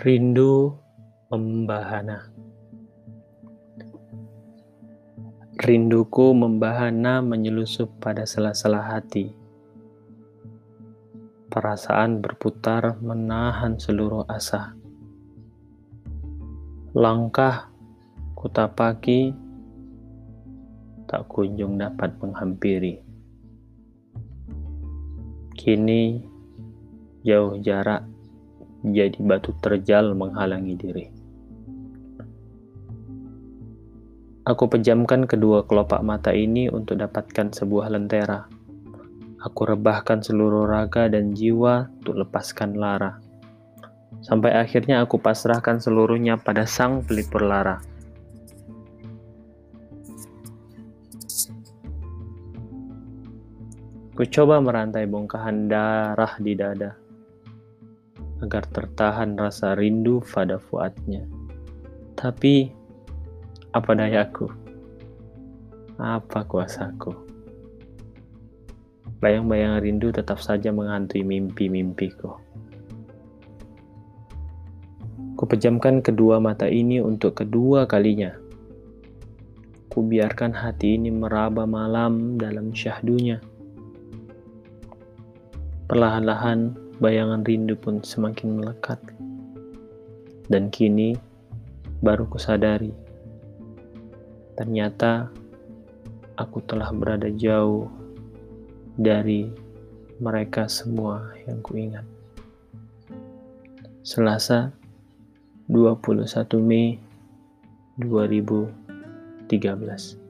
Rindu membahana. Rinduku membahana menyelusup pada sela-sela hati. Perasaan berputar menahan seluruh asa. Langkah kutapaki tak kunjung dapat menghampiri. Kini jauh jarak jadi batu terjal menghalangi diri. Aku pejamkan kedua kelopak mata ini untuk dapatkan sebuah lentera. Aku rebahkan seluruh raga dan jiwa untuk lepaskan lara. Sampai akhirnya aku pasrahkan seluruhnya pada sang pelipur lara. Ku coba merantai bongkahan darah di dada agar tertahan rasa rindu pada fuadnya. Tapi, apa dayaku? Apa kuasaku? Bayang-bayang rindu tetap saja menghantui mimpi-mimpiku. Kupejamkan kedua mata ini untuk kedua kalinya. Kubiarkan hati ini meraba malam dalam syahdunya. Perlahan-lahan bayangan rindu pun semakin melekat. Dan kini baru kusadari, ternyata aku telah berada jauh dari mereka semua yang kuingat. Selasa 21 Mei 2013